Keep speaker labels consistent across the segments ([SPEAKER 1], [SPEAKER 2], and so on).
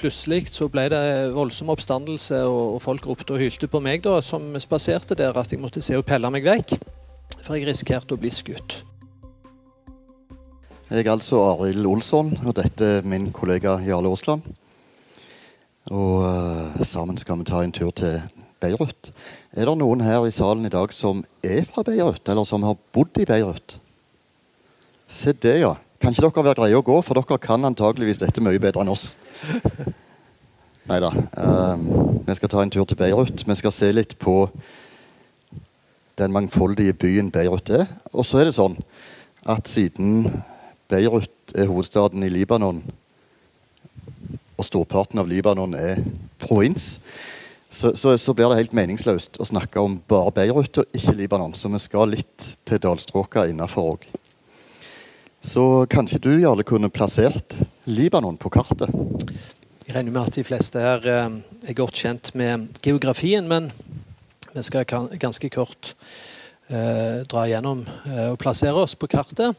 [SPEAKER 1] Plutselig så ble det voldsom oppstandelse, og, folk ropte og hylte på meg da, som spaserte der, at jeg måtte se og pelle meg vekk. For jeg risikerte å bli skutt.
[SPEAKER 2] Jeg er altså Arild Olsson, og dette er min kollega Jarle Aasland. Og uh, sammen skal vi ta en tur til Beirut. Er det noen her i salen i dag som er fra Beirut, eller som har bodd i Beirut? Se det, ja. Kan ikke dere være greie å gå, for dere kan antageligvis dette mye bedre enn oss. Nei da. Um, vi skal ta en tur til Beirut. Vi skal se litt på den mangfoldige byen Beirut er. Og så er det sånn at siden Beirut er hovedstaden i Libanon, og storparten av Libanon er provins, så, så, så, blir det helt meningsløst å snakke om bare Beirut og ikke Libanon. Så vi skal litt til dalstråka innafor òg. Så kanskje du Jarle, kunne plassert Libanon på kartet?
[SPEAKER 1] Jeg regner med at de fleste her eh, er godt kjent med geografien, men vi skal ganske kort eh, dra gjennom eh, og plassere oss på kartet.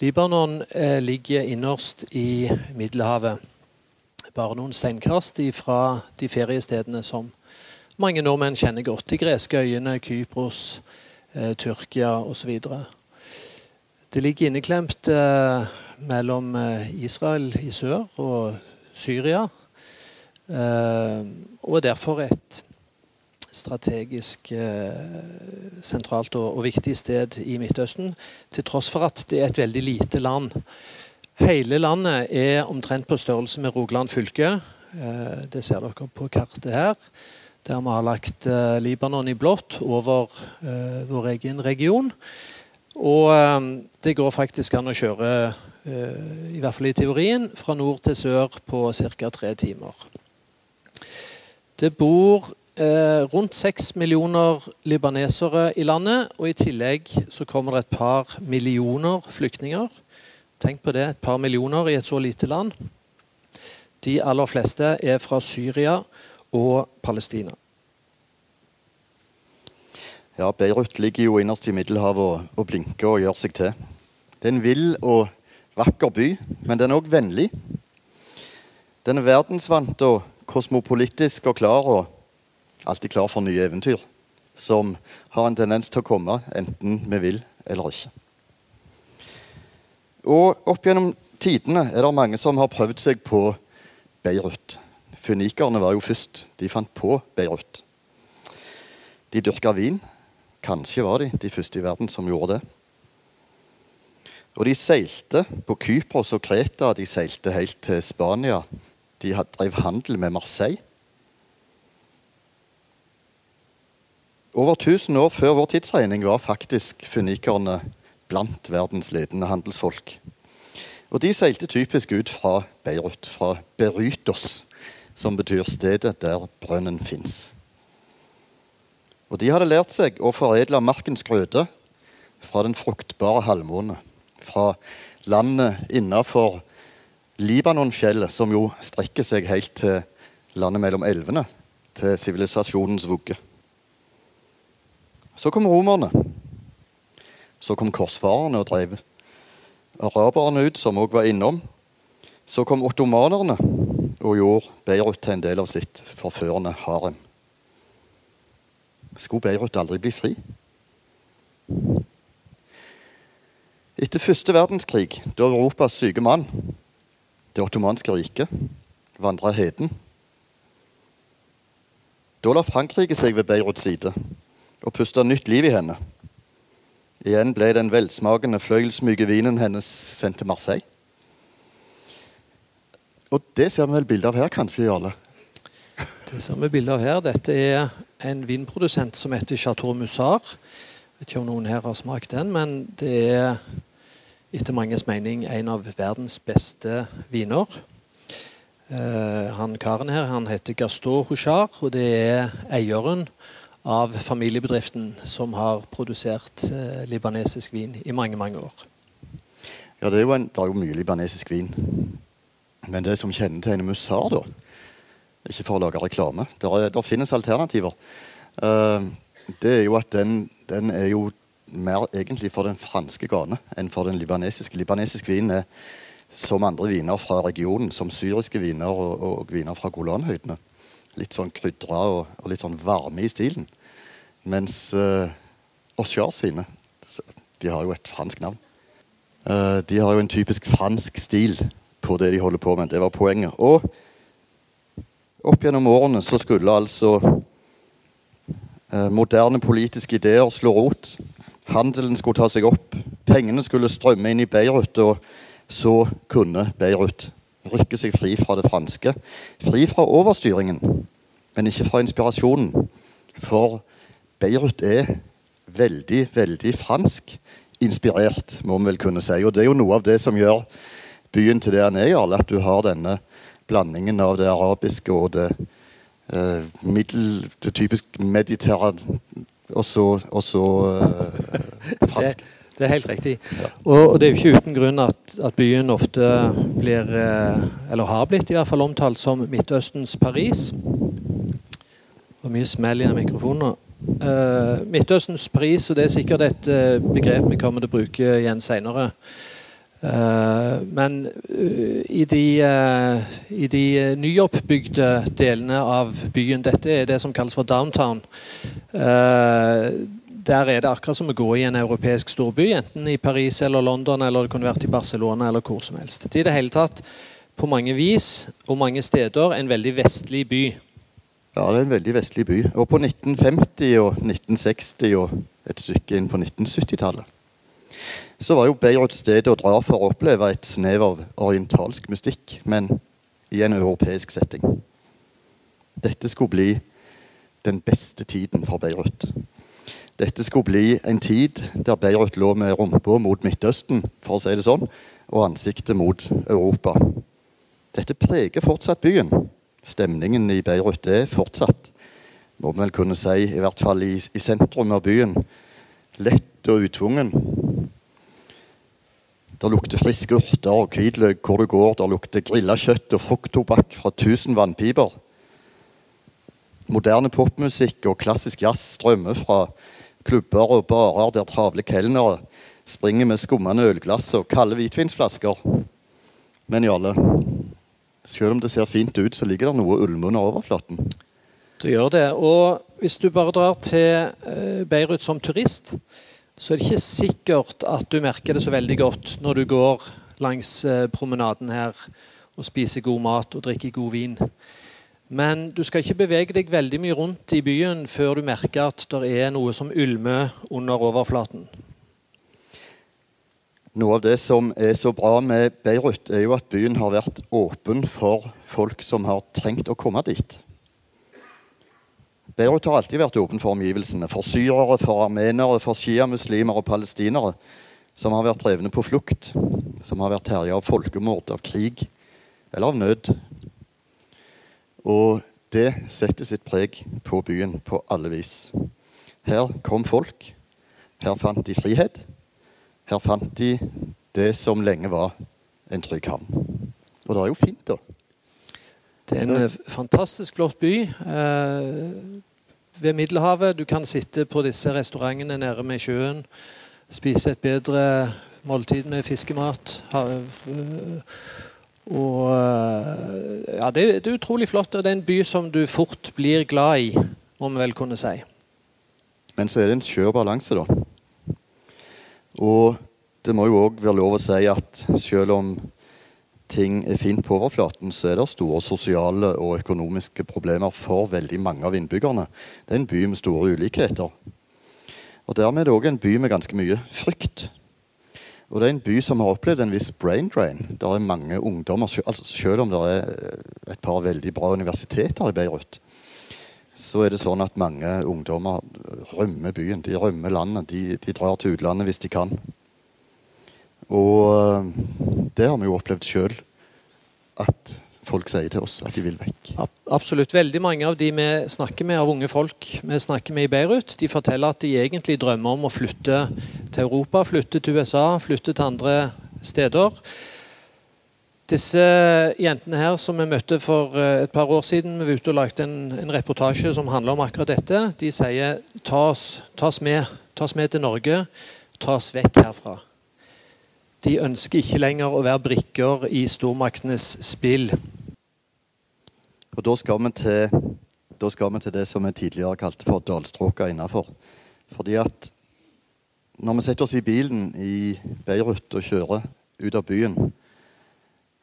[SPEAKER 1] Libanon ligger innerst i Middelhavet. Bare noen steinkast fra de feriestedene som mange nordmenn kjenner godt. De greske øyene, Kypros, eh, Tyrkia osv. Det ligger inneklemt eh, mellom eh, Israel i sør og Syria. Eh, og derfor et strategisk eh, sentralt og, og, viktig sted i Midtøsten. Til tross for at det er et veldig lite land. Hele landet er omtrent på størrelse med Rogaland fylke. Eh, det ser dere på kartet her. Der vi har lagt eh, Libanon i blått over vår egen region. Og ehm, det går faktisk an å kjøre, eh, i hvert fall i teorien, fra nord til sør på ca. tre timer. Det bor eh, rundt seks millioner libanesere i landet, og i tillegg så kommer det et par millioner flyktninger. Tenk på det, et par millioner i et så lite land. De aller fleste er fra Syria og Palestina.
[SPEAKER 2] Ja, Beirut ligger jo innerst i Middelhavet og, og, blinker og gjør seg til. Det er en vill og vakker by, men den er òg vennlig. Den er verdensvant og kosmopolitisk og klar, og alltid klar for nye eventyr. Som har en tendens til å komme enten vi vil eller ikke. Og opp gjennom tidene er det mange som har prøvd seg på Beirut. Funikerne var jo først. De fant på Beirut. De dyrka vin, Kanskje var de de første i verden som gjorde det. Og de seilte på Kypros og Kreta. De seilte helt til Spania. De drev handel med Marseille. Over 1000 år før vår tidsregning var faktisk funikerne blant verdens ledende handelsfolk. Og De seilte typisk ut fra Beirut, fra Berytos, som betyr stedet der brønnen fins. Og de hadde lært seg å foredle markens grøde fra den fruktbare halvmåne. Fra landet innafor Libanonfjellet, som jo strekker seg helt til landet mellom elvene. Til sivilisasjonens vugge. Så kom romerne. Så kom korsfarerne og drev araberne ut, som òg var innom. Så kom ottomanerne og gjorde Beirut til en del av sitt forførende harem. Skulle Beirut aldri bli fri? Etter første verdenskrig, da Europas syke mann, det ottomanske riket, vandra heden Da la Frankrike seg ved Beiruts side og pusta nytt liv i henne. Igjen ble den velsmakende fløyelsmyke vinen hennes sendt til Marseille. Og det ser vi vel bilde av her, kanskje, Jarle?
[SPEAKER 1] Det ser vi bilde av her. Dette er en vinprodusent som heter Chateau Mussard. Vet ikke om noen her har smakt den, men det er etter manges mening en av verdens beste viner. Uh, han karen her han heter Gaston Houchard, og det er eieren av familiebedriften som har produsert uh, libanesisk vin i mange, mange år.
[SPEAKER 2] Ja, det er jo, en, det er mye libanesisk vin. Men det som kjennetegner Musard, da, ikke for å lage reklame. Det finnes alternativer. Uh, det er jo at den, den, er jo mer egentlig for den franske gane enn for den libanesiske. Libanesisk vin er som andre viner fra regionen, som syriske viner og, og viner fra Golanhøydene. Litt sånn krydra og, og, litt sånn varme i stilen. Mens uh, Auxerre sine De har jo et fransk navn. Uh, de har jo en typisk fransk stil på det de holder på med. Det var poenget. Og opp gjennom årene så skulle altså eh, moderne politiske ideer slå rot. Handelen skulle ta seg opp. Pengene skulle strømme inn i Beirut. og så kunne Beirut rykke seg fri fra det franske. Fri fra overstyringen, men ikke fra inspirasjonen. For Beirut er veldig, veldig fransk inspirert, må vi vel kunne si. Og det er jo noe av det som gjør byen til det den er, Jarle. At du har denne blandingen av det arabiske og det eh, middel... Det typisk mediterrane Og så, og så eh, fransk.
[SPEAKER 1] Det er helt riktig. Og, og, det er jo ikke uten grunn at, at, byen ofte blir, eh, eller har blitt i hvert fall omtalt som Midtøstens Paris. Og mye smell i mikrofonen. Uh, Midtøstens Paris, og det er sikkert et uh, begrep vi kommer til å bruke igjen seinere. Uh, men uh, i de, i de nyoppbygde delene av byen Dette er det som kalles for downtown der er det akkurat som å gå i en europeisk storby, enten i Paris eller London eller det kunne vært i Barcelona eller hvor som helst. Det er i det hele tatt på mange vis og mange steder en veldig vestlig by.
[SPEAKER 2] Ja, det er en veldig vestlig by. Og på 1950- og 1960- og et stykke inn på 1970-tallet så var jo Beirut stedet å dra for å oppleve et snev av orientalsk mystikk, men i en europeisk setting. Dette skulle bli den beste tiden for Beirut. Dette skulle bli en tid der Beirut lå med rumpa mot Midtøsten, for å si det sånn, og ansiktet mot Europa. Dette preger fortsatt byen. Stemningen i Beirut er fortsatt, må vi vel kunne si, i hvert fall i, i sentrum av byen, lett og utvungen. Det lukter friske urter og hvitløk hvor du går. Det lukter grilla kjøtt og frukttobakk fra tusen vannpiper. Moderne popmusikk og klassisk jazz strømmer fra klubber og barer der travle kelnere springer med skummende ølglass og kalde hvitvinsflasker. Men Jarle, selv om det ser fint ut, så ligger det noe ulme under overflaten.
[SPEAKER 1] Det gjør det. Og hvis du bare drar til eh, Beirut som turist, så er det ikke sikkert at du merker det så veldig godt når du går langs eh, promenaden her og spiser god mat og drikker god vin. Men du skal ikke bevege deg veldig mye rundt i byen før du merker at det er noe som ulmer under overflaten.
[SPEAKER 2] Noe av det som er så bra med Beirut, er jo at byen har vært åpen for folk som har trengt å komme dit. Beirut har alltid vært åpen for omgivelsene. For syrere, for armenere, for sjiamuslimer og palestinere som har vært drevne på flukt. Som har vært herja av folkemord, av krig eller av nød. Og det setter sitt preg på byen på alle vis. Her kom folk. Her fant de frihet. Her fant de det som lenge var en trygg havn. Og det er jo fint, da.
[SPEAKER 1] Det er en eh, fantastisk flott by eh, ved Middelhavet. Du kan sitte på disse restaurantene nede med sjøen. Spise et bedre måltid med fiskemat. Og eh, ja, det, det, er utrolig flott. og Det er en by som du fort blir glad i, må vi vel kunne si.
[SPEAKER 2] Men så er det en skjør balanse, da. Og det må jo òg være lov å si at selv om ting er fint på overflaten, så er det store sosiale og økonomiske problemer for veldig mange av innbyggerne. Det er en by med store ulikheter. Og dermed er det òg en by med ganske mye frykt. Og det er en by som har opplevd en viss brain drain. Det er mange ungdommer, altså Selv om det er eh, et par veldig bra universiteter i Beirut, så er det sånn at mange ungdommer rømmer byen. De rømmer landet. De, de drar til utlandet hvis de kan. Og eh, det har vi jo opplevd sjøl. At folk sier til oss at de vil vekk.
[SPEAKER 1] Absolutt. Veldig mange av de vi snakker med av unge folk vi snakker med i Beirut, de forteller at de egentlig drømmer om å flytte til Europa, flytte til USA, flytte til andre steder. Disse jentene her som vi møtte for eh, et par år siden, vi var ute og lagde en, en reportasje som handler om akkurat dette, de sier ta oss, ta oss med. Ta oss med til Norge. Ta oss vekk herfra. De ønsker ikke lenger å være brikker i stormaktenes spill.
[SPEAKER 2] Og da skal vi til, skal vi til det som vi tidligere kalte for dalstråka innafor. Fordi at når vi setter oss i bilen i Beirut og kjører ut av byen,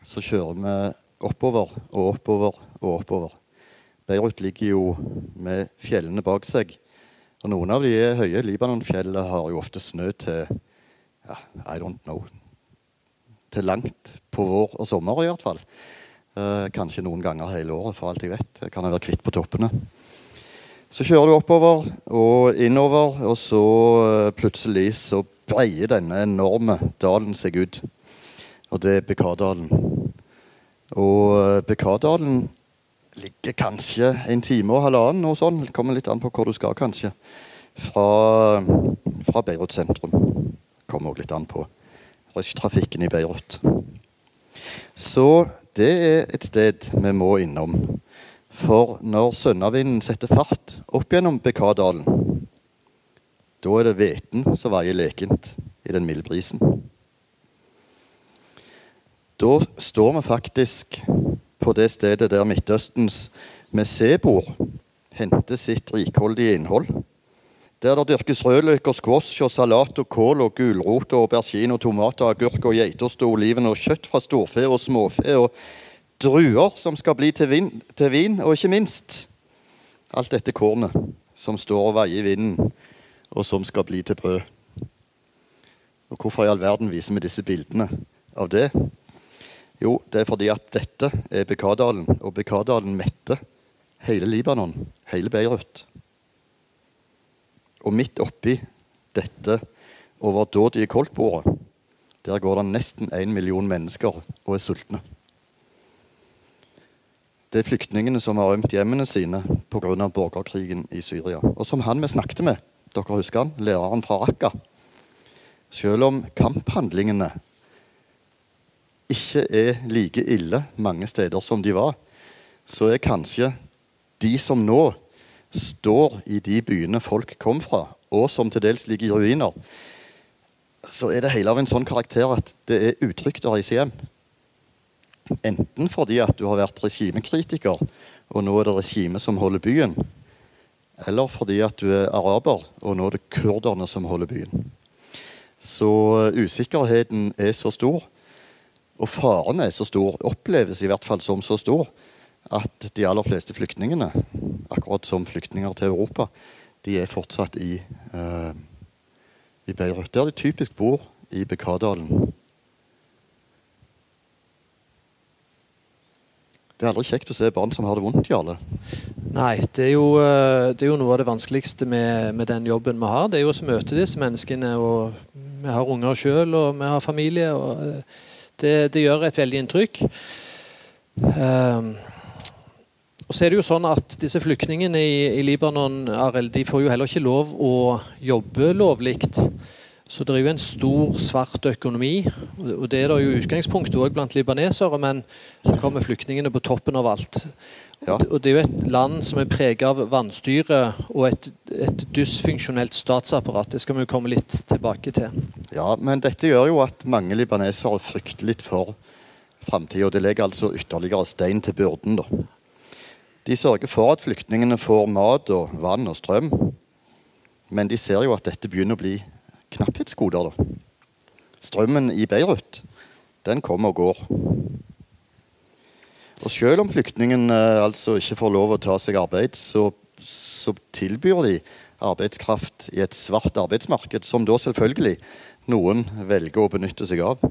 [SPEAKER 2] så kjører vi oppover og oppover og oppover. Beirut ligger jo med fjellene bak seg. Og noen av de høye Libanon-fjellene har jo ofte snø til ja, I don't know til langt på vår og sommer i hvert fall. Eh, kanskje noen ganger hele året, for alt jeg vet. Jeg Kan jeg være kvitt på toppene. Så kjører du oppover og innover, og så eh, plutselig så breier denne enorme dalen seg ut. Og det er Bekardalen. Og eh, Bekardalen ligger kanskje en time og halvannen, noe sånn. Kommer litt an på hvor du skal, kanskje. Fra, fra Beirut sentrum. Kommer òg litt an på rushtrafikken i Beirut. Så det er et sted vi må innom. For når sønnavinden setter fart opp gjennom Bekadalen, da er det hveten som veier lekent i den milde brisen. Da står vi faktisk på det stedet der Midtøstens mesebor henter sitt rikholdige innhold. Der det dyrkes rødløk og squash og salat og kål og gulrot og aubergine og tomater, agurk og geitost og oliven og kjøtt fra storfe og småfe og druer som skal bli til vin, til vin, og ikke minst alt dette kornet som står og veier i vinden, og som skal bli til brød. Og Hvorfor i all verden viser vi disse bildene av det? Jo, det er fordi at dette er Bekadalen, og Bekadalen metter hele Libanon, hele Beirut. Og midt oppi dette overdådige koldtbordet, der går det nesten én million mennesker og er sultne. Det er flyktningene som har rømt hjemmene sine pga. borgerkrigen i Syria. Og som han vi snakket med, dere husker han, læreren fra Raqqa Selv om kamphandlingene ikke er like ille mange steder som de var, så er kanskje de som nå står i de byene folk kom fra, og som til dels ligger i ruiner, så er det hele av en sånn karakter at det er utrygt å reise hjem. Enten fordi at du har vært regimekritiker, og nå er det regimet som holder byen. Eller fordi at du er araber, og nå er det kurderne som holder byen. Så usikkerheten er så stor, og faren er så stor, oppleves i hvert fall som så stor, at de aller fleste flyktningene, akkurat som flyktninger til Europa, de er fortsatt i, uh, i Beirut. Der de typisk bor i Bekadalen. Det er aldri kjekt å se barn som har det vondt, Jarle.
[SPEAKER 1] Nei, det er, jo, eh, det er jo, noe av det vanskeligste med, med, den jobben vi har. Det er jo å møte disse menneskene. og Vi har unger sjøl, og vi har familie. og eh, det, det gjør et veldig inntrykk. Um, og så er det jo sånn at Disse flyktningene i, i Libanon Arild, de får jo heller ikke lov å jobbe lovlig. Så det er jo en stor, svart økonomi. Og det er det jo utgangspunktet òg blant libanesere, men så kommer flyktningene på toppen av alt. Ja. Og det er jo et land som er preget av vannstyre og et, et dysfunksjonelt statsapparat. Det skal vi jo komme litt tilbake til.
[SPEAKER 2] Ja, men dette gjør jo at mange libanesere frykter litt for framtida. Det legger altså ytterligere stein til byrden, da. De sørger for at flyktningene får mat og vann og strøm. Men de ser jo at dette begynner å bli knapphetsgoder. Da. Strømmen i Beirut, den kommer og går. Og selv om flyktningen eh, altså ikke får lov å ta seg arbeid, så, så, tilbyr de arbeidskraft i et svart arbeidsmarked, som da selvfølgelig noen velger å benytte seg av.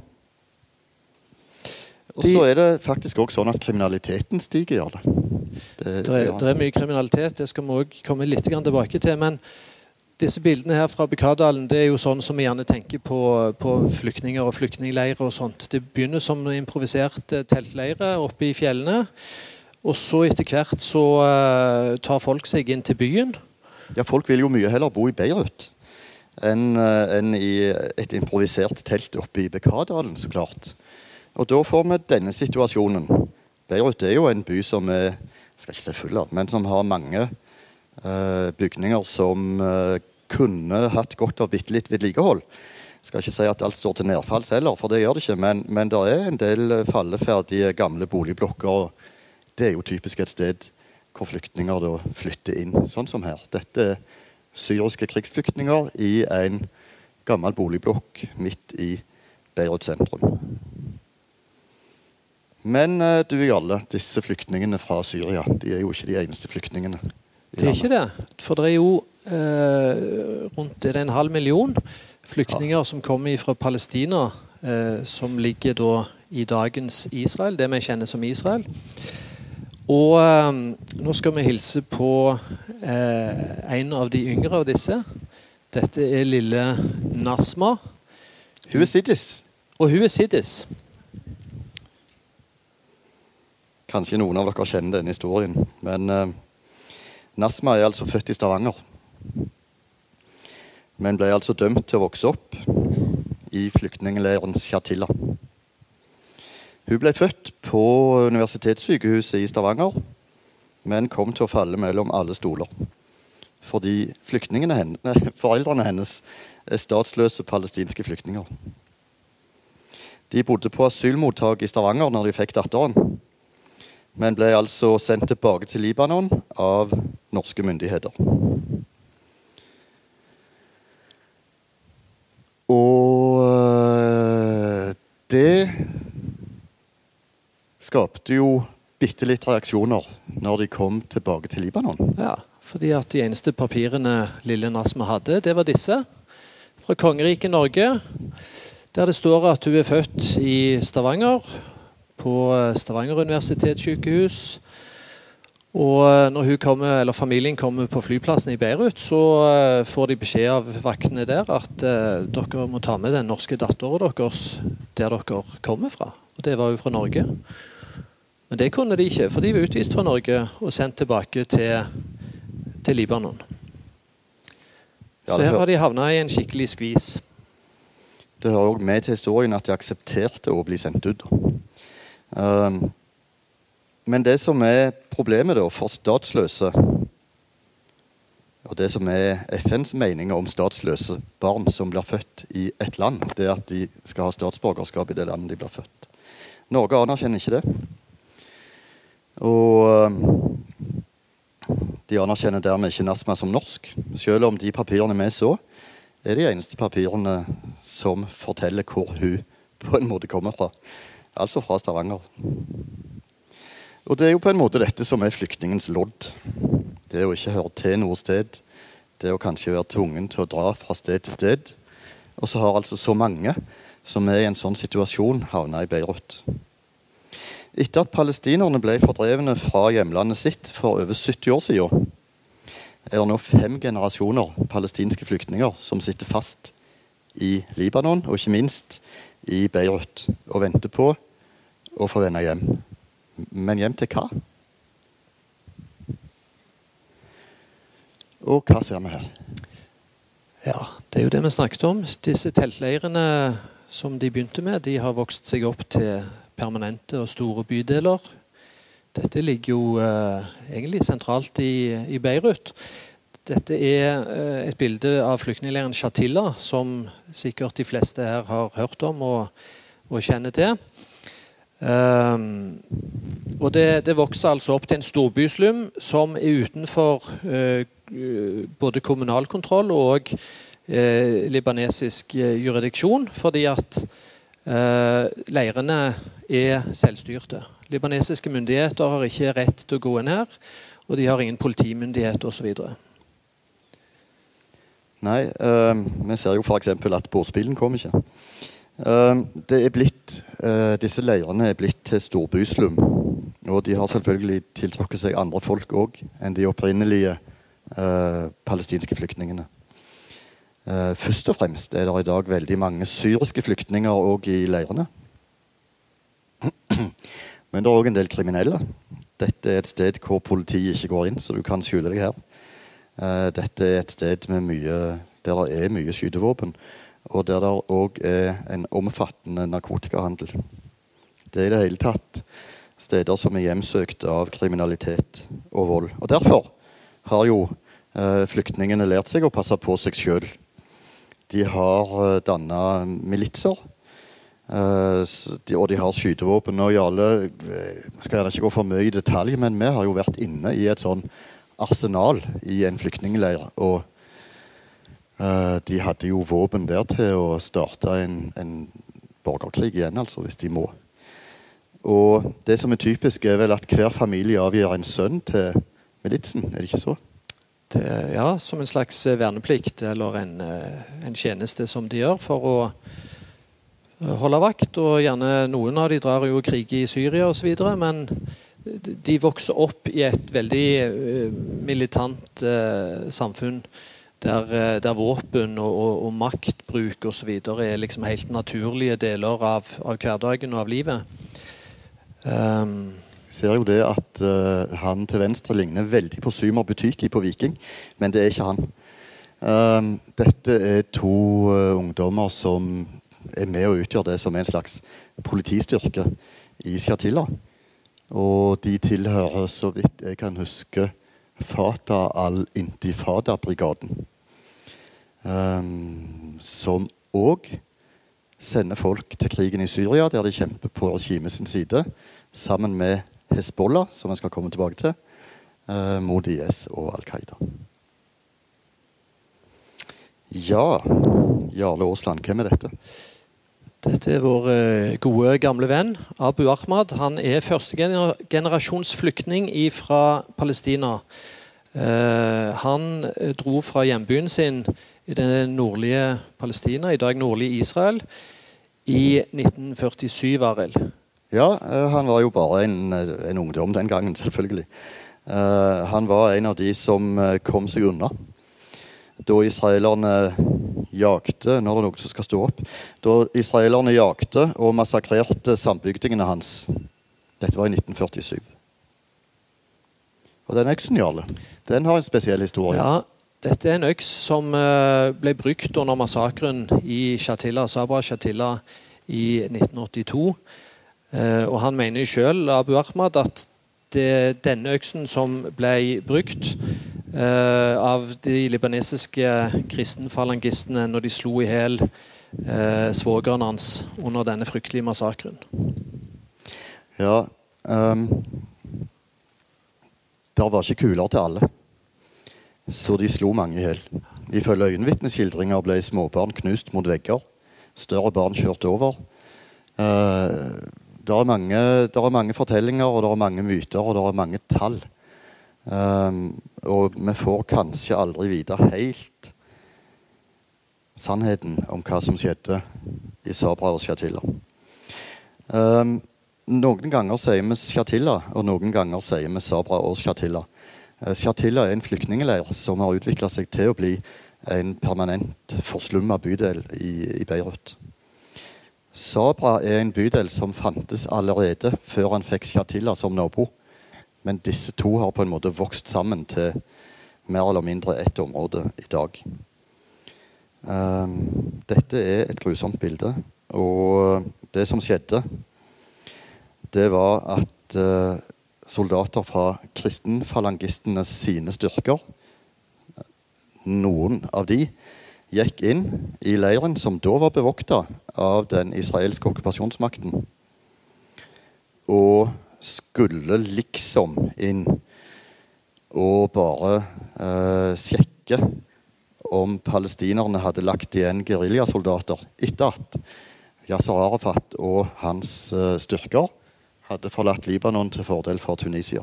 [SPEAKER 2] Og så er det faktisk også sånn at kriminaliteten stiger. Ja.
[SPEAKER 1] Det, det, er, det, er, mye kriminalitet, det skal vi òg komme litt tilbake til. Men disse bildene her fra Bukadalen det er jo sånn som vi gjerne tenker på, på flyktninger og flyktningleirer. og sånt. Det begynner som improviserte teltleirer oppe i fjellene. Og så etter hvert så uh, tar folk seg inn til byen.
[SPEAKER 2] Ja, Folk vil jo mye heller bo i Beirut enn uh, en i et improvisert telt oppe i Bekadalen, så klart. Og da får vi denne situasjonen. Beirut er jo en by som er skal ikke si full av, men som har mange uh, bygninger som uh, kunne hatt godt av bitte litt vedlikehold. skal ikke si at alt står til nedfalls heller, for det gjør det ikke. Men, men det er en del falleferdige gamle boligblokker. Det er jo typisk et sted hvor flyktninger da flytter inn, sånn som her. Dette er syriske krigsflyktninger i en gammel boligblokk midt i Beirut sentrum. Men eh, du Jarle, disse flyktningene fra Syria de er jo ikke de eneste flyktningene.
[SPEAKER 1] Det er ikke det. For det er jo eh, rundt det er en halv million flyktninger ja. som kommer fra Palestina, eh, som ligger da i dagens Israel, det vi kjenner som Israel. Og eh, nå skal vi hilse på eh, en av de yngre av disse. Dette er lille Nasma.
[SPEAKER 2] Hun er siddis.
[SPEAKER 1] Og hun er siddis.
[SPEAKER 2] Kanskje noen av dere kjenner denne historien. Men eh, Nasma er altså født i Stavanger. Men ble altså dømt til å vokse opp i flyktningleiren Shatila. Hun ble født på universitetssykehuset i Stavanger, men kom til å falle mellom alle stoler. Fordi henne, foreldrene hennes er statsløse palestinske flyktninger. De bodde på asylmottak i Stavanger når de fikk datteren men ble altså sendt tilbake til Libanon av norske myndigheter. Og eh, det skapte jo bitte litt reaksjoner når de kom tilbake til Libanon.
[SPEAKER 1] Ja, fordi at de eneste papirene lille Nasma hadde, det var disse. Fra kongeriket Norge. Der det står at hun er født i Stavanger på eh, Stavanger universitetssykehus. Og eh, når kommer, familien kommer på flyplassen i Beirut, så uh, får de beskjed av vaktene der at dere må ta med den norske datteren deres der dere kommer fra. Og det var jo fra Norge. Men det kunne de ikke, for de var utvist fra Norge og sendt tilbake til, til Libanon. Så her har de havna i en skikkelig skvis.
[SPEAKER 2] Det hører òg med til historien at de aksepterte å bli sendt ut. Men det som er problemet da for statsløse, og det som er FNs meninger om statsløse barn som blir født i et land, det er at de skal ha statsborgerskap i det landet de blir født. Norge anerkjenner ikke det. Og de anerkjenner dermed ikke NASMA som norsk. Selv om de papirene vi så, er de eneste papirene som forteller hvor hun på en måte kommer fra. Altså fra Stavanger. Og det er jo på en måte dette som er flyktningens lodd. Det å ikke høre til noe sted. Det å kanskje være tvungen til å dra fra sted til sted. Og så har altså så mange som er i en sånn situasjon, havna i Beirut. Etter at palestinerne ble fordrevne fra hjemlandet sitt for over 70 år siden, er det nå fem generasjoner palestinske flyktninger som sitter fast i Libanon, og ikke minst i Beirut og venter på å få vende hjem. Men hjem til hva? Og hva ser vi her?
[SPEAKER 1] Ja, Det er jo det vi snakket om. Disse teltleirene som de begynte med, de har vokst seg opp til permanente og store bydeler. Dette ligger jo eh, egentlig sentralt i, i Beirut. Dette er eh, et bilde av flyktningleiren Shatila, som sikkert de fleste her har hørt om og, og kjenner til. Um, og det, det, vokser altså opp til en storbyslum som er utenfor uh, både kommunalkontroll og uh, libanesisk uh, juridiksjon, fordi at leirene er selvstyrte. Libanesiske myndigheter har ikke rett til å gå inn her, og de har ingen politimyndighet osv.
[SPEAKER 2] Nei, vi ser jo f.eks. at båtbilen kom ikke. Uh, det er blitt, uh, disse leirene er blitt til storbyslum. Og de har selvfølgelig tiltrukket seg andre folk òg enn de opprinnelige palestinske flyktningene. først og fremst er det i dag veldig mange syriske flyktninger òg i leirene. Men det er òg en del kriminelle. Dette er et sted hvor politiet ikke går inn, så du kan skjule deg her. Dette er et sted mye, der det er mye skytevåpen og der det òg er en omfattende narkotikahandel. Det er i det hele tatt steder som er hjemsøkt av kriminalitet og vold. Og Derfor har jo eh, flyktningene lært seg å passe på seg sjøl. de har uh, danna militser. Og de har skytevåpen. Og Jarle skal gjerne ikke gå for mye i detalj, men vi har jo vært inne i et sånn arsenal i en flyktningleir. Og uh, de hadde jo våpen der til å starte en, en borgerkrig igjen, altså, hvis de må. Og det som er typisk, er vel at hver familie avgir en sønn til militsen. Er det ikke så?
[SPEAKER 1] Det, ja, som en slags verneplikt eller en, en tjeneste som de gjør for å holde vakt. Og gjerne noen av de drar jo krig i Syria osv. Men de vokser opp i et veldig uh, militant uh, samfunn. Der, uh, der, våpen og, og, og maktbruk osv. er liksom helt naturlige deler av, av, hverdagen og av livet.
[SPEAKER 2] Um, ser jo det at uh, han til venstre ligner veldig på Symer Butyki på Viking, men det er ikke han. Um, dette er to uh, ungdommer som er med og utgjør det som en slags politistyrke i Shatila. Og de tilhører, så vidt jeg kan huske, Fata al-Intifada-brigaden. Um, som òg sender folk til krigen i Syria, der de kjemper på regimet sin side, sammen med Hezbollah, som vi skal komme tilbake til, uh, mot IS og Al Qaida. Ja, Jarle Aasland, hvem er dette?
[SPEAKER 1] Dette er vår eh, gode, gamle venn Abu Ahmad. Han er førstegenerasjons flyktning fra Palestina. Eh, han eh, dro fra hjembyen sin i det nordlige Palestina, i dag nordlige Israel, i 1947, Arild.
[SPEAKER 2] Ja, han var jo bare en, en, ungdom den gangen, selvfølgelig. Han var en av de som kom seg unna da israelerne jakte Nå er det noe som skal stå opp. Da israelerne jakte og massakrerte sambygdingene hans. Dette var i 1947. Og den øksen, Jarle, den har en spesiell historie.
[SPEAKER 1] Ja, dette er en øks som eh, ble brukt under massakren i Shatila, Sabra Shatila i 1982. Eh, og han mener sjøl, Abu Ahmad, at det, denne øksen som ble brukt, eh, av de libanesiske kristenfalangistene når de slo i hjel eh, svogeren hans under denne fryktelige massakren.
[SPEAKER 2] Ja um, Det var ikke kuler til alle, så de slo mange i hjel. Ifølge øyenvitneskildringer ble småbarn knust mot vegger. Større barn kjørt over. Uh, det er, mange, er mange fortellinger og det er mange myter og det er mange tall Um, og vi får kanskje aldri vite helt sannheten om hva som skjedde i Sabra og Shatila. Um, noen ganger sier vi Shatila, og noen ganger sier vi Sabra og Shatila. Uh, Shatila er en flyktningleir som har utvikla seg til å bli en permanent forslumma bydel i, i Beirut. Sabra er en bydel som fantes allerede før han fikk Shatila som nabo. Men disse to har på en måte vokst sammen til mer eller mindre ett område i dag. Um, dette er et grusomt bilde. Og det som skjedde, det var at uh, soldater fra kristenfalangistenes sine styrker, noen av de, gikk inn i leiren som da var bevokta av den israelske okkupasjonsmakten. Og skulle liksom inn og bare eh, sjekke om palestinerne hadde lagt igjen geriljasoldater etter at Yasser Arafat og hans eh, styrker hadde forlatt Libanon til fordel for Tunisia.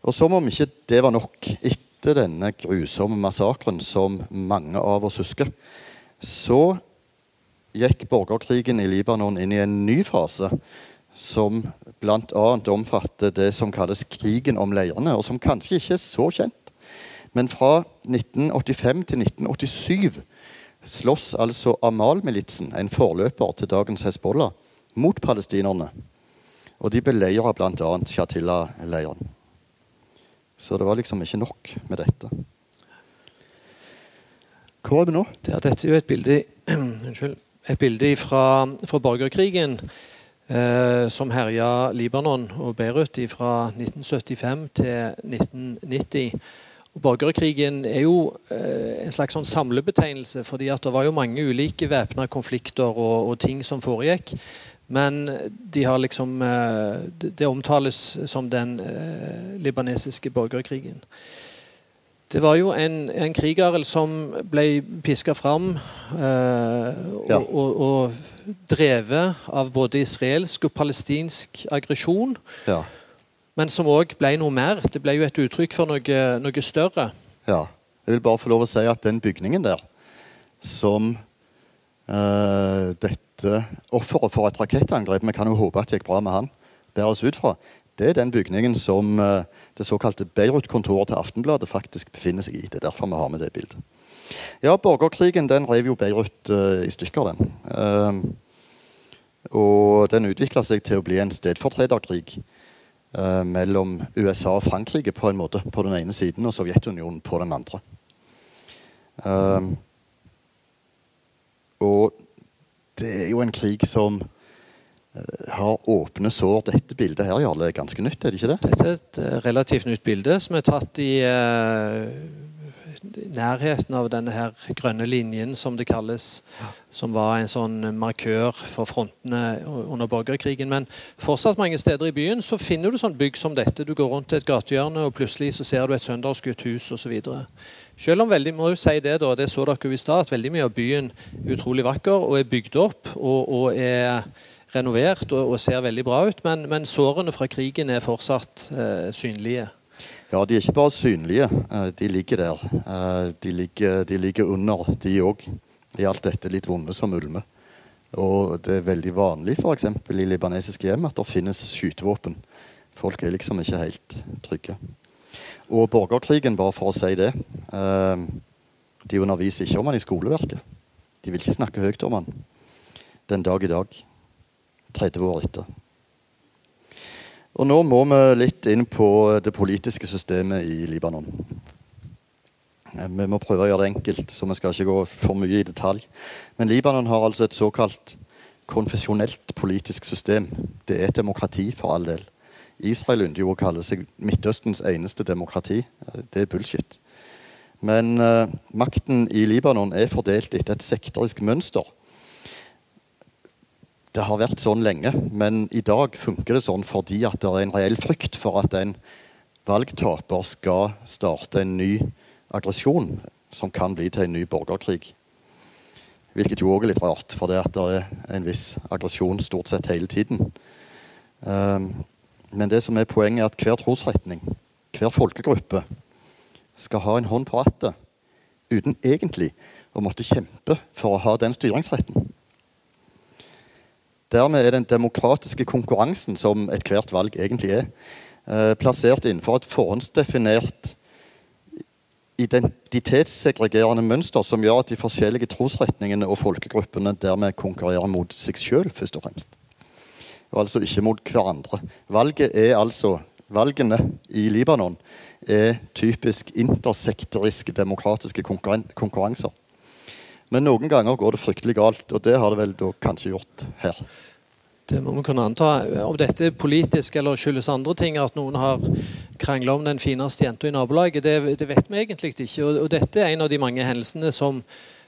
[SPEAKER 2] Og som om ikke det var nok etter denne grusomme massakren som mange av oss husker, så gikk borgerkrigen i Libanon inn i en ny fase som bl.a. omfatter det som kalles krigen om leirene, og som kanskje ikke er så kjent. Men fra 1985 til 1987 slåss altså Amal-militsen, en forløper til dagens Hezbollah, mot palestinerne. Og de beleirer bl.a. Shatila-leiren. Så det var liksom ikke nok med dette. Hvor er vi nå?
[SPEAKER 1] dette er jo et bilde, et bilde fra, fra borgerkrigen som herja Libanon og Beirut fra 1975 til 1990. Og Borgerkrigen er jo eh, en slags sånn samlebetegnelse, fordi det var jo mange ulike væpna konflikter og, og, ting som foregikk. Men de liksom eh, Det omtales som den eh, libanesiske borgerkrigen. Det var jo en, en kriger som ble piska fram eh, og, ja. og, og, drevet av både israelsk og palestinsk aggresjon. Ja. Men som òg ble noe mer. Det ble jo et uttrykk for noe, noe, større.
[SPEAKER 2] Ja. Jeg vil bare få lov å si at den bygningen der, som eh, dette offeret for et rakettangrep Vi kan jo håpe at det gikk bra med han. Bæres ut fra. Det er den bygningen som eh, det såkalte Beirut-kontoret til Aftenbladet faktisk befinner seg i. Det er derfor vi har med det bildet. Ja, Borgerkrigen den rev jo Beirut uh, i stykker, den. Uh, og den utvikla seg til å bli en stedfortrederkrig uh, mellom USA og Frankrike på en måte på den ene siden og Sovjetunionen på den andre. og det er jo en krig som har åpne sår. Dette bildet her Jarle, er ganske nytt, er det ikke det?
[SPEAKER 1] Dette er et uh, relativt nytt bilde som er tatt i uh, nærheten av denne her grønne linjen, som det kalles. Som var en sånn markør for frontene under borgerkrigen. Men fortsatt mange steder i byen så finner du sånn bygg som dette. Du går rundt et gatehjørne, og plutselig så ser du et søndagsskutt hus osv. Selv om veldig, må jo si det da, det så dere jo i stad, at veldig mye av byen er utrolig vakker og er bygd opp. og, og er renovert og, og, ser veldig bra ut, men, men, sårene fra krigen er fortsatt eh, synlige.
[SPEAKER 2] Ja, de er ikke bare synlige. Eh, de ligger der. Eh, de ligger, de ligger under, de òg. I alt dette litt vonde som ulmer. Og det er veldig vanlig f.eks. i libanesiske hjem at det finnes skytevåpen. Folk er liksom ikke helt trygge. Og borgerkrigen, bare for å si det eh, De underviser ikke om den i skoleverket. De vil ikke snakke høyt om den den dag i dag. 30 år etter. Og nå må vi litt inn på det politiske systemet i Libanon. Eh, vi må prøve å gjøre det enkelt, så vi skal ikke gå for mye i detalj. Men Libanon har altså et såkalt konfesjonelt politisk system. Det er et demokrati, for all del. Israel ynder å kalle seg Midtøstens eneste demokrati. Eh, det er bullshit. Men uh, makten i Libanon er fordelt etter et sektorisk mønster det har vært sånn lenge, men i dag funker det sånn fordi at det er en reell frykt for at en valgtaper skal starte en ny aggresjon som kan bli til en ny borgerkrig. Hvilket jo òg er litt rart, for det, at det er en viss aggresjon stort sett hele tiden. Um, men det som er poenget, er at hver trosretning, hver folkegruppe, skal ha en hånd på rattet uten egentlig å måtte kjempe for å ha den styringsretten. Dermed er den demokratiske konkurransen, som ethvert valg egentlig er, eh, plassert innenfor et forhåndsdefinert identitetssegregerende mønster som gjør at de forskjellige trosretningene og folkegruppene dermed konkurrerer mot seg sjøl, først og fremst. Og altså ikke mot hverandre. Valget er altså, Valgene i Libanon er typisk intersekteriske demokratiske konkurranser. Men noen ganger går det fryktelig galt, og det har det vel kanskje gjort her.
[SPEAKER 1] Det må vi kunne anta. Om dette er politisk eller skyldes andre ting, at noen har krangla om den fineste jenta i nabolaget, det, det, vet vi egentlig ikke. Og, og, dette er en av de mange hendelsene som,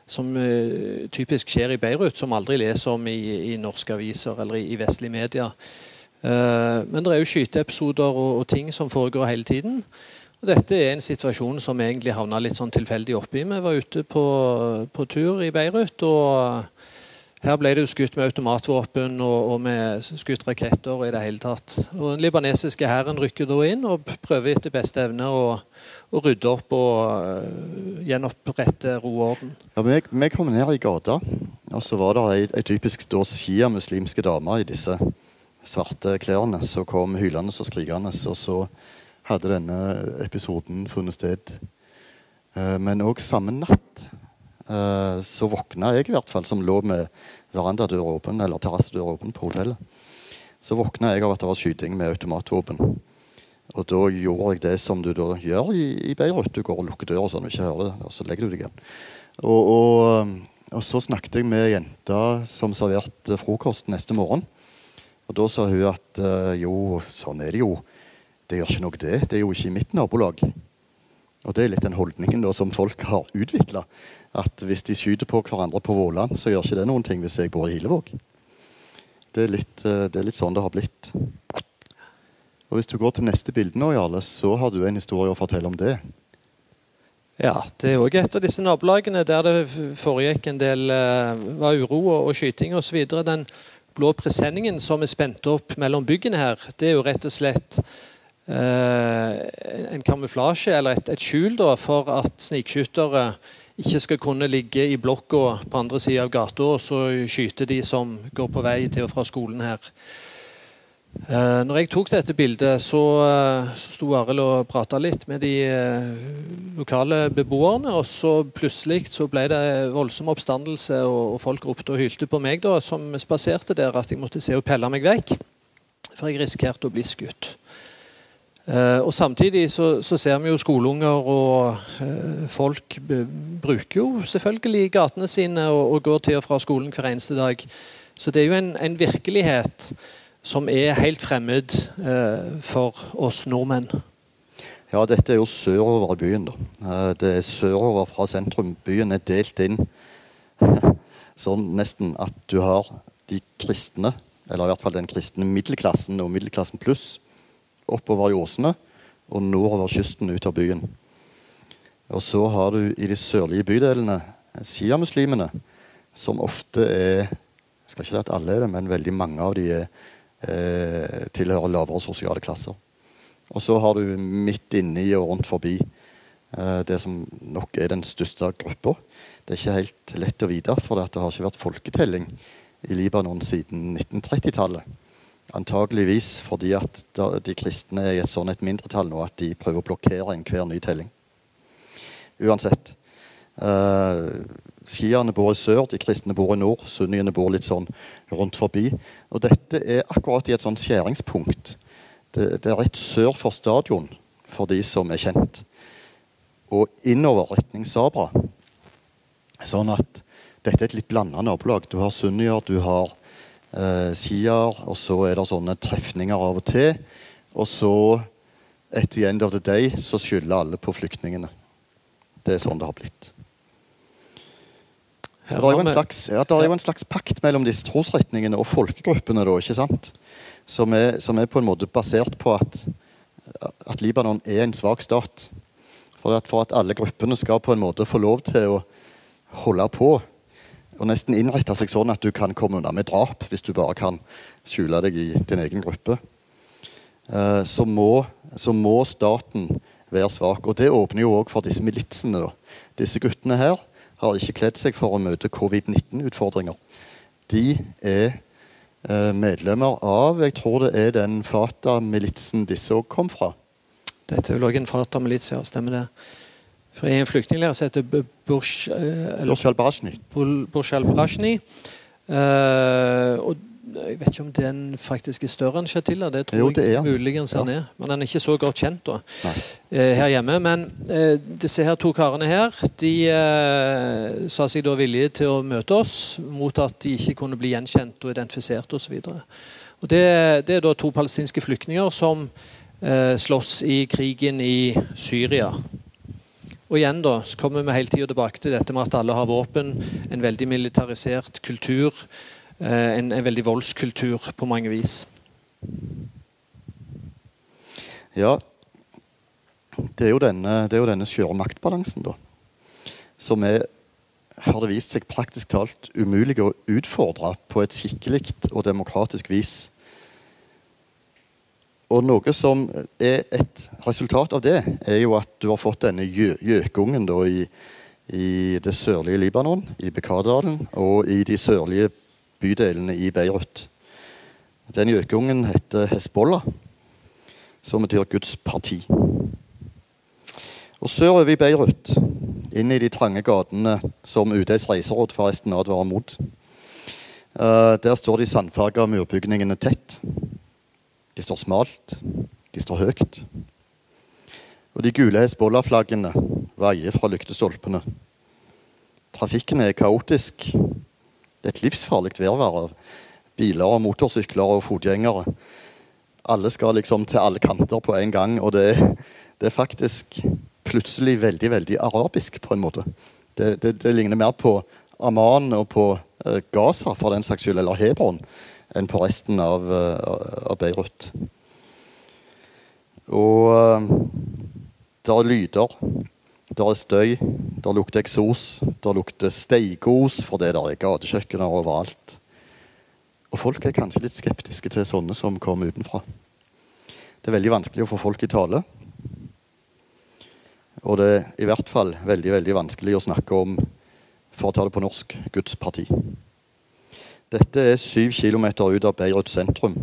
[SPEAKER 1] som uh, typisk skjer i Beirut, som aldri leser om i, i norske aviser eller i, i vestlige medier. Uh, men det er jo skyteepisoder og, og ting som foregår hele tiden. Dette er en situasjon som vi egentlig havna litt sånn tilfeldig oppi. Vi var ute på, på tur i Beirut, og her ble det jo skutt med automatvåpen og, og med skutt raketter i det hele tatt. Og Den libanesiske hæren rykker da inn og prøver etter beste evne å, å rydde opp og uh, gjenopprette ro og orden.
[SPEAKER 2] Ja, vi, vi, kom ned i gata, og så var det ei, ei typisk shia-muslimske dame i disse svarte klærne som kom hylende og skrikende. Og så hadde denne episoden funnet sted. Eh, men òg samme natt eh, så våkna jeg, i hvert fall, som lå med verandadøra åpen, eller terrassedøra åpen på hotellet. Så våkna jeg av at det var skyting med automatvåpen. Og da gjorde jeg det som du da gjør i, i Beirut. Du går og lukker døra sånn du ikke hører det, og så legger du deg igjen. Og, og, og så snakket jeg med jenta som serverte frokost neste morgen. Og da sa hun at jo, sånn er det jo. Det gjør ikke noe, det. Det er jo ikke i mitt nabolag. Og det er litt den holdningen da, som folk har utvikla. At hvis de skyter på hverandre på Våland, så gjør ikke det noen ting hvis jeg bor i Hilevåg. Det er litt, eh, det er litt sånn det har blitt. Og Hvis du går til neste bilde nå, Jarle, så har du en historie å fortelle om det.
[SPEAKER 1] Ja, det er òg et av disse nabolagene der det foregikk en del uh, var uro og, og skyting osv. Den blå presenningen som er spent opp mellom byggene her, det er jo rett og slett en kamuflasje eller et, et skjul da, for at snikskyttere ikke skal kunne ligge i blokka på andre sida av gata og så skyte de som går på vei til og fra skolen her. Eh, når jeg tok dette bildet, så, uh, så sto Arild og prata litt med de uh, lokale beboerne. Og så plutselig så ble det voldsom oppstandelse, og, og folk ropte og hylte på meg da, som spaserte der, at jeg måtte se og pelle meg vekk. For jeg risikerte å bli skutt. Og Samtidig så, så, ser vi jo skoleunger og folk bruker jo selvfølgelig gatene sine og, og, går til og fra skolen hver eneste dag. Så det er jo en, en virkelighet som er helt fremmed eh, for oss nordmenn?
[SPEAKER 2] Ja, dette er jo sørover i byen. da. Eh, det er sørover fra sentrum. Byen er delt inn sånn nesten at du har de kristne, eller i hvert fall den kristne middelklassen og middelklassen pluss, oppover i åsene og nordover kysten ut av byen. Og så har du i de sørlige bydelene sjiamuslimene, som ofte er jeg skal ikke si at alle er det, men veldig mange av de er eh, tilhører lavere sosiale klasser. Og så har du midt inni og rundt forbi eh, det som nok er den største gruppa. Det er ikke helt lett å vite, for det har ikke vært folketelling i Libanon siden 1930-tallet. Antageligvis fordi at de kristne er i et sånn et mindretall nå at de prøver å blokkere enhver ny telling. Uansett. Uh, Skierne bor i sør, de kristne bor i nord. Sunniene bor litt sånn rundt forbi. Og dette er akkurat i et sånt skjæringspunkt. Det, det er rett sør for stadion, for de som er kjent. Og innover retning Sabra. Sånn at dette er et litt blanda nabolag. Du har sunnier, du har eh, sier, og så er det sånne trefninger av og til. Og så, at the end of the day, så skylder alle på flyktningene. Det er sånn det har blitt. Det er, jo en slags, ja, det er jo en slags pakt mellom disse trosretningene og folkegruppene. Da, ikke sant? Som er, som er, på en måte basert på at, at Libanon er en svak stat. For at, for at, alle gruppene skal på en måte få lov til å holde på og nesten innrette seg sånn at du kan komme unna med drap hvis du bare kan skjule deg i din egen gruppe. Eh, så må, så må staten være svak. Og det åpner jo òg for disse militsene. Disse guttene her har ikke kledd seg for å møte covid-19-utfordringer. De er eh, medlemmer av Jeg tror det er den Fata-militsen disse òg kom fra.
[SPEAKER 1] Dette er vel òg en Fata-milits, ja. Stemmer det. For er en flyktningleir som heter Burj al-Brashni. Uh, og jeg vet ikke om den faktisk er større enn Shatila. Det tror jo, det jeg muligens han er. Men den er ikke så godt kjent da, eh, her hjemme. Men eh, disse her to karene her de eh, sa seg da villige til å møte oss mot at de ikke kunne bli gjenkjent og identifisert osv. Det, det er da to palestinske flyktninger som eh, slåss i krigen i Syria. Og igjen da, så kommer vi hele tida tilbake til dette med at alle har våpen, en veldig militarisert kultur. Eh, en, en, veldig voldskultur på mange vis.
[SPEAKER 2] Ja, det er jo denne, denne skjøre maktbalansen, da. Som er, har det vist seg praktisk talt umulig å utfordre på et skikkelig og demokratisk vis. Og noe som er et resultat av det, er jo at du har fått denne gjøkungen i, i, det sørlige Libanon, i Bekardalen, og i de sørlige bydelene i Beirut. Den gjøkungen heter Hezbollah, som betyr Guds parti. Og Sørover i Beirut, inn i de trange gatene som UDs reiseråd forresten advarer mot. Uh, der står de sandfarga murbygningene tett. De står smalt. De står høyt. Og de gule Hezbollah-flaggene vaier fra lyktestolpene. Trafikken er kaotisk. Det er et livsfarlig værvær av biler og motorsykler og fotgjengere. Alle skal liksom til alle kanter på en gang, og det, det er faktisk plutselig veldig veldig arabisk, på en måte. Det, det, det ligner mer på Amman og på uh, Gaza for den saks skyld, eller Hebron, enn på resten av, uh, av Beirut. Og uh, det er lyder. Det er støy. Det lukter eksos. Det lukter steikos for det der er gatekjøkkener overalt. Og folk er kanskje litt skeptiske til sånne som kommer utenfra. Det er veldig vanskelig å få folk i tale. Og det er i hvert fall veldig veldig vanskelig å snakke om, for å ta det på norsk, Guds parti. Dette er syv kilometer ut av Beirut sentrum.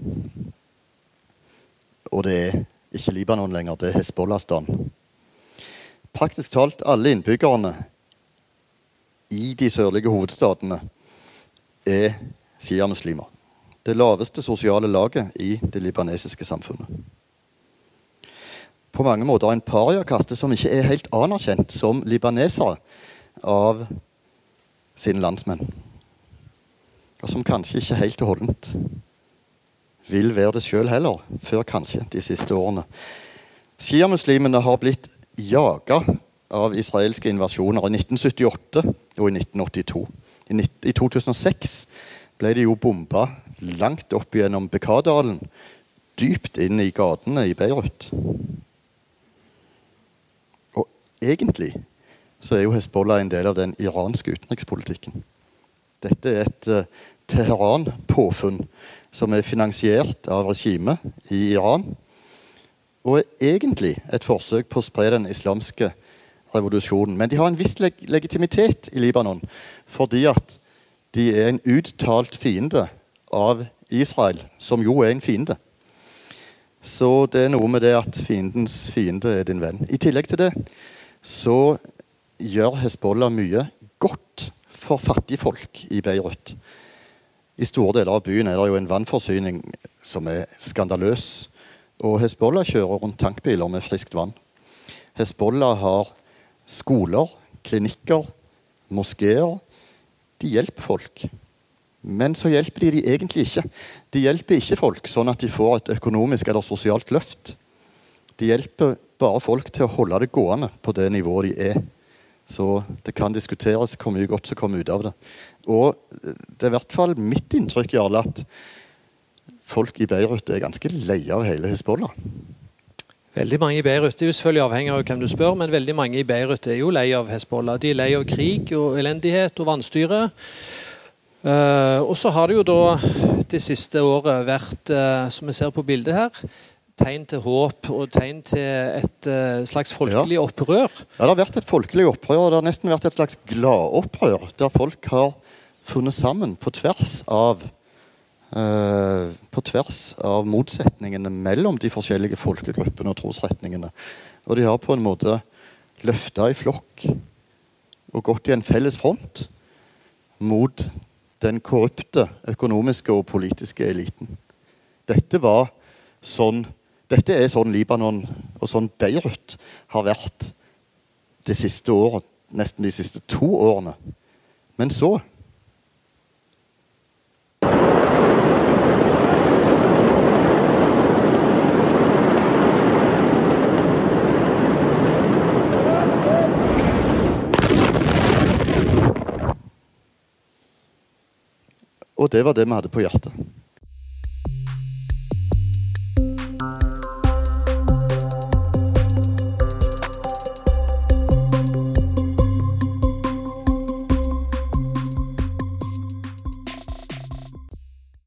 [SPEAKER 2] Og det er ikke Libanon lenger, det er Hezbollah-staden. Praktisk talt alle innbyggerne i de sørlige hovedstadene er sjiamuslimer. Det laveste sosiale laget i det libanesiske samfunnet på mange måter en pariakaste som ikke er helt anerkjent som libanesere av sine landsmenn. Og som kanskje ikke helt og holdent vil være det sjøl heller, før kanskje de siste årene. Sjiamuslimene har blitt jaga av israelske invasjoner i 1978 og i 1982. I 2006 ble de jo bomba langt opp gjennom Bekadalen, dypt inn i gatene i Beirut Og egentlig så er jo Hezbollah en del av den iranske utenrikspolitikken. Dette er et uh, Teheran-påfunn som er finansiert av regimet i Iran. Og er egentlig et forsøk på å spre den islamske revolusjonen. Men de har en viss leg legitimitet i Libanon fordi at de er en uttalt fiende av Israel, som jo er en fiende. Så det er noe med det at fiendens fiende er din venn. I tillegg til det så gjør Hezbollah mye godt for fattigfolk i Beirut. I store deler av byen er det jo en vannforsyning som er skandaløs. Og Hezbollah kjører rundt tankbiler med friskt vann. Hezbollah har skoler, klinikker, moskeer. De hjelper folk. Men så hjelper de de egentlig ikke. De hjelper ikke folk sånn at de får et økonomisk eller sosialt løft. De hjelper bare folk til å holde det gående på det nivået de er. Så det kan diskuteres hvor mye godt som kommer ut av det. Og det er i hvert fall mitt inntrykk Jarle, at folk i Beirut er ganske leie av hele Hizbollah.
[SPEAKER 1] Veldig mange i Beirut det er jo selvfølgelig avhengig av hvem du spør, men veldig mange i Beirut er jo lei av Hizbollah. De er lei av krig og elendighet og vanstyre. Uh, og så har det jo da det siste året vært, uh, som vi ser på bildet her, tegn til håp og tegn til et uh, slags folkelig ja. opprør?
[SPEAKER 2] Ja, det har vært et folkelig opprør. Det har nesten vært et slags gladopprør. Der folk har funnet sammen på tvers av uh, på tvers av motsetningene mellom de forskjellige folkegruppene og trosretningene. Og de har på en måte løfta i flokk og gått i en felles front mot den korrupte økonomiske og politiske eliten. Dette var sånn dette er sånn Libanon og sånn Beirut har vært det siste året, nesten de siste to årene. Men så Og det var det vi hadde på hjertet.